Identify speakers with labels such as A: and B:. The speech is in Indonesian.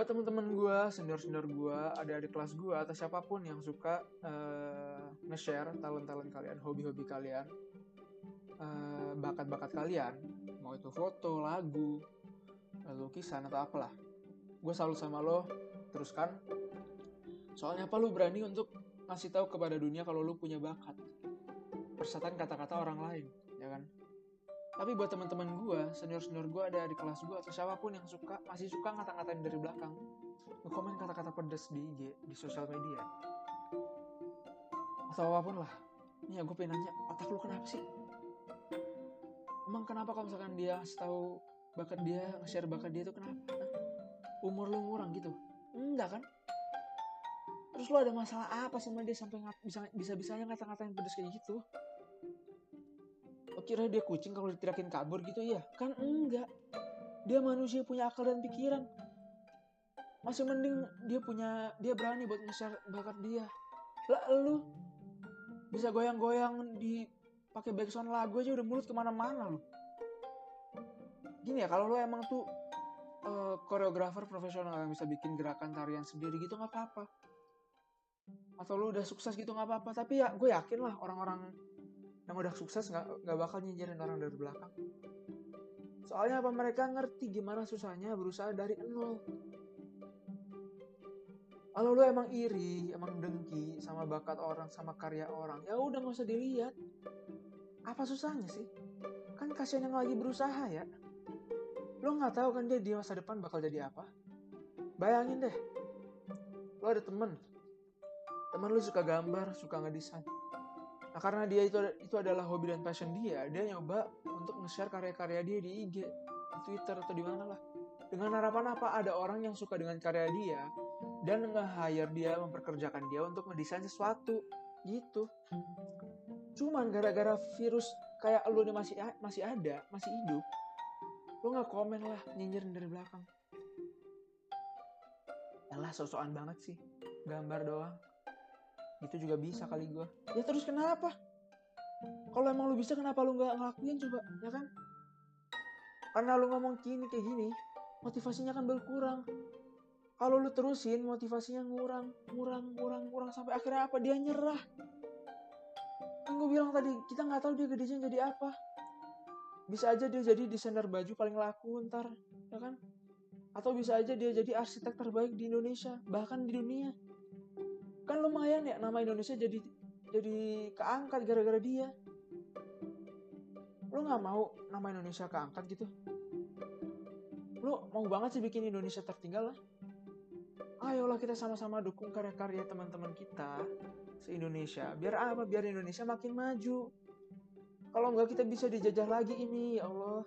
A: buat teman-teman gue senior-senior gue adik-adik kelas gue atau siapa pun yang suka uh, nge-share talent-talent kalian hobi-hobi kalian uh, bakat-bakat kalian mau itu foto lagu lukisan atau apalah gue selalu sama lo teruskan. Soalnya apa lu berani untuk ngasih tahu kepada dunia kalau lu punya bakat? Persatan kata-kata orang lain ya kan tapi buat teman-teman gue senior senior gue ada di kelas gue atau siapa pun yang suka masih suka ngata-ngatain dari belakang komen kata-kata pedas di IG di sosial media. Atau apa pun lah. Ini ya gue pengen nanya otak lu kenapa sih? Emang kenapa kalau misalkan dia tahu bakat dia nge-share bakat dia itu kenapa? Umur lu ngurang gitu? Enggak kan? Terus lu ada masalah apa sama dia sampai bisa bisa bisanya ngata-ngatain pedas kayak gitu kira dia kucing kalau ditirakin kabur gitu ya? Kan enggak. Dia manusia punya akal dan pikiran. Masih mending dia punya dia berani buat nge-share bakat dia. Lah lu bisa goyang-goyang di pakai backsound lagu aja udah mulut ke mana-mana lu. Gini ya kalau lu emang tuh uh, koreografer profesional yang bisa bikin gerakan tarian sendiri gitu nggak apa-apa. Atau lu udah sukses gitu nggak apa-apa. Tapi ya gue yakin lah orang-orang yang udah sukses nggak nggak bakal nyinyirin orang dari belakang. Soalnya apa mereka ngerti gimana susahnya berusaha dari nol. Kalau lu emang iri emang dengki sama bakat orang sama karya orang ya udah nggak usah dilihat. Apa susahnya sih? Kan kasihan yang lagi berusaha ya. Lo nggak tahu kan dia di masa depan bakal jadi apa? Bayangin deh. Lo ada temen. Temen lu suka gambar suka ngedesain karena dia itu itu adalah hobi dan passion dia, dia nyoba untuk nge-share karya-karya dia di IG, Twitter atau di mana lah. Dengan harapan apa? Ada orang yang suka dengan karya dia dan nge-hire dia, memperkerjakan dia untuk mendesain sesuatu gitu. Cuman gara-gara virus kayak lu nih masih masih ada, masih hidup, lu nggak komen lah nyinyirin dari belakang. Yalah sosokan banget sih, gambar doang itu juga bisa kali gue ya terus kenapa? Kalau emang lu bisa kenapa lu nggak ngelakuin coba ya kan? Karena lu ngomong gini kayak gini motivasinya kan berkurang. Kalau lu terusin motivasinya ngurang ngurang ngurang ngurang. Sampai akhirnya apa? Dia nyerah. Kan gue bilang tadi kita nggak tahu dia gedenya jadi apa. Bisa aja dia jadi desainer baju paling laku ntar ya kan? Atau bisa aja dia jadi arsitek terbaik di Indonesia bahkan di dunia lumayan ya nama Indonesia jadi jadi keangkat gara-gara dia. Lo nggak mau nama Indonesia keangkat gitu? Lo mau banget sih bikin Indonesia tertinggal lah. Ayolah kita sama-sama dukung karya-karya teman-teman kita se Indonesia biar apa? Biar Indonesia makin maju. Kalau nggak kita bisa dijajah lagi ini. Ya Allah